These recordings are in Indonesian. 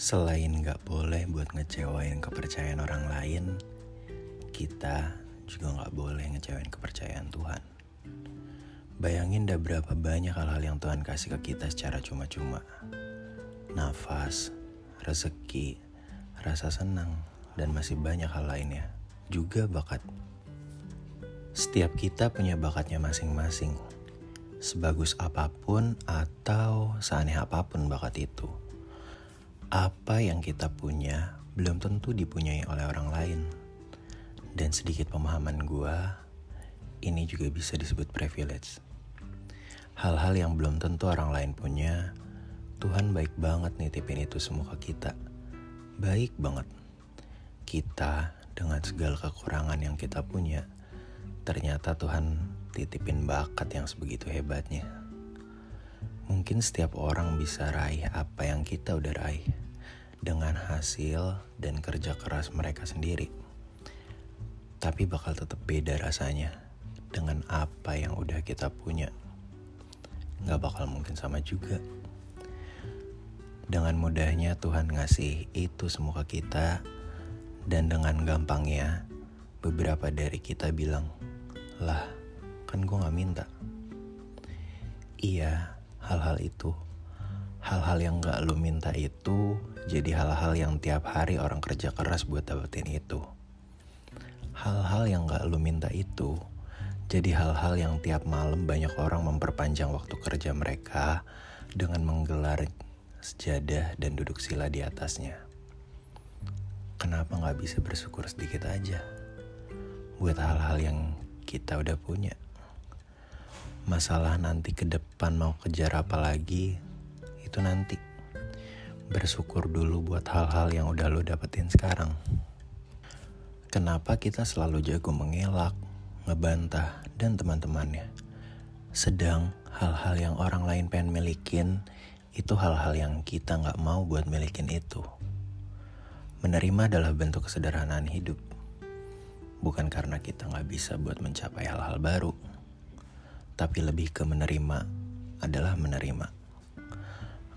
Selain gak boleh buat ngecewain kepercayaan orang lain, kita juga gak boleh ngecewain kepercayaan Tuhan. Bayangin dah berapa banyak hal-hal yang Tuhan kasih ke kita secara cuma-cuma. Nafas, rezeki, rasa senang, dan masih banyak hal lainnya. Juga bakat. Setiap kita punya bakatnya masing-masing. Sebagus apa pun atau seaneh apa pun bakat itu apa yang kita punya belum tentu dipunyai oleh orang lain. Dan sedikit pemahaman gue, ini juga bisa disebut privilege. Hal-hal yang belum tentu orang lain punya, Tuhan baik banget nitipin itu semua ke kita. Baik banget. Kita dengan segala kekurangan yang kita punya, ternyata Tuhan titipin bakat yang sebegitu hebatnya. Mungkin setiap orang bisa raih apa yang kita udah raih dengan hasil dan kerja keras mereka sendiri. Tapi bakal tetap beda rasanya dengan apa yang udah kita punya. Gak bakal mungkin sama juga. Dengan mudahnya Tuhan ngasih itu semua ke kita dan dengan gampangnya beberapa dari kita bilang, lah kan gue gak minta. Iya, hal-hal itu. Hal-hal yang gak lu minta itu jadi hal-hal yang tiap hari orang kerja keras buat dapetin itu. Hal-hal yang gak lu minta itu jadi hal-hal yang tiap malam banyak orang memperpanjang waktu kerja mereka dengan menggelar sejadah dan duduk sila di atasnya. Kenapa gak bisa bersyukur sedikit aja buat hal-hal yang kita udah punya? Masalah nanti ke depan mau kejar apa lagi itu nanti. Bersyukur dulu buat hal-hal yang udah lo dapetin sekarang. Kenapa kita selalu jago mengelak ngebantah dan teman-temannya? Sedang hal-hal yang orang lain pengen milikin itu hal-hal yang kita nggak mau buat milikin itu. Menerima adalah bentuk kesederhanaan hidup. Bukan karena kita nggak bisa buat mencapai hal-hal baru tapi lebih ke menerima adalah menerima.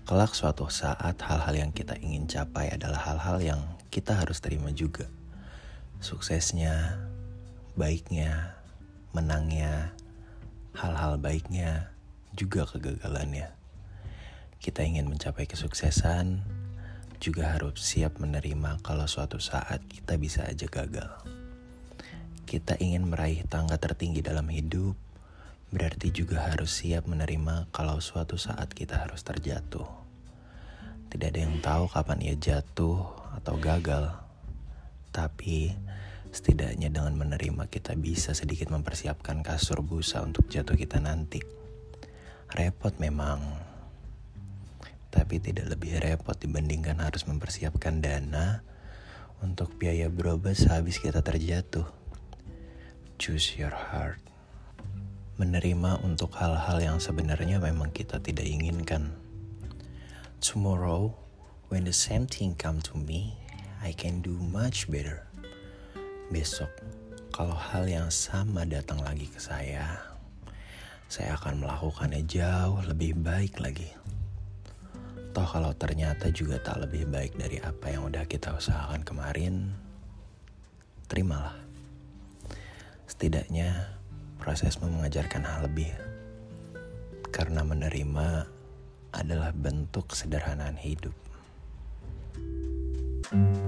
Kelak suatu saat hal-hal yang kita ingin capai adalah hal-hal yang kita harus terima juga. Suksesnya, baiknya, menangnya, hal-hal baiknya, juga kegagalannya. Kita ingin mencapai kesuksesan, juga harus siap menerima kalau suatu saat kita bisa aja gagal. Kita ingin meraih tangga tertinggi dalam hidup, berarti juga harus siap menerima kalau suatu saat kita harus terjatuh. Tidak ada yang tahu kapan ia jatuh atau gagal, tapi setidaknya dengan menerima kita bisa sedikit mempersiapkan kasur busa untuk jatuh kita nanti. Repot memang, tapi tidak lebih repot dibandingkan harus mempersiapkan dana untuk biaya berobat sehabis kita terjatuh. Choose your heart menerima untuk hal-hal yang sebenarnya memang kita tidak inginkan. Tomorrow, when the same thing come to me, I can do much better. Besok, kalau hal yang sama datang lagi ke saya, saya akan melakukannya jauh lebih baik lagi. Toh kalau ternyata juga tak lebih baik dari apa yang udah kita usahakan kemarin, terimalah. Setidaknya proses mengajarkan hal lebih. Karena menerima adalah bentuk sederhanaan hidup. thank you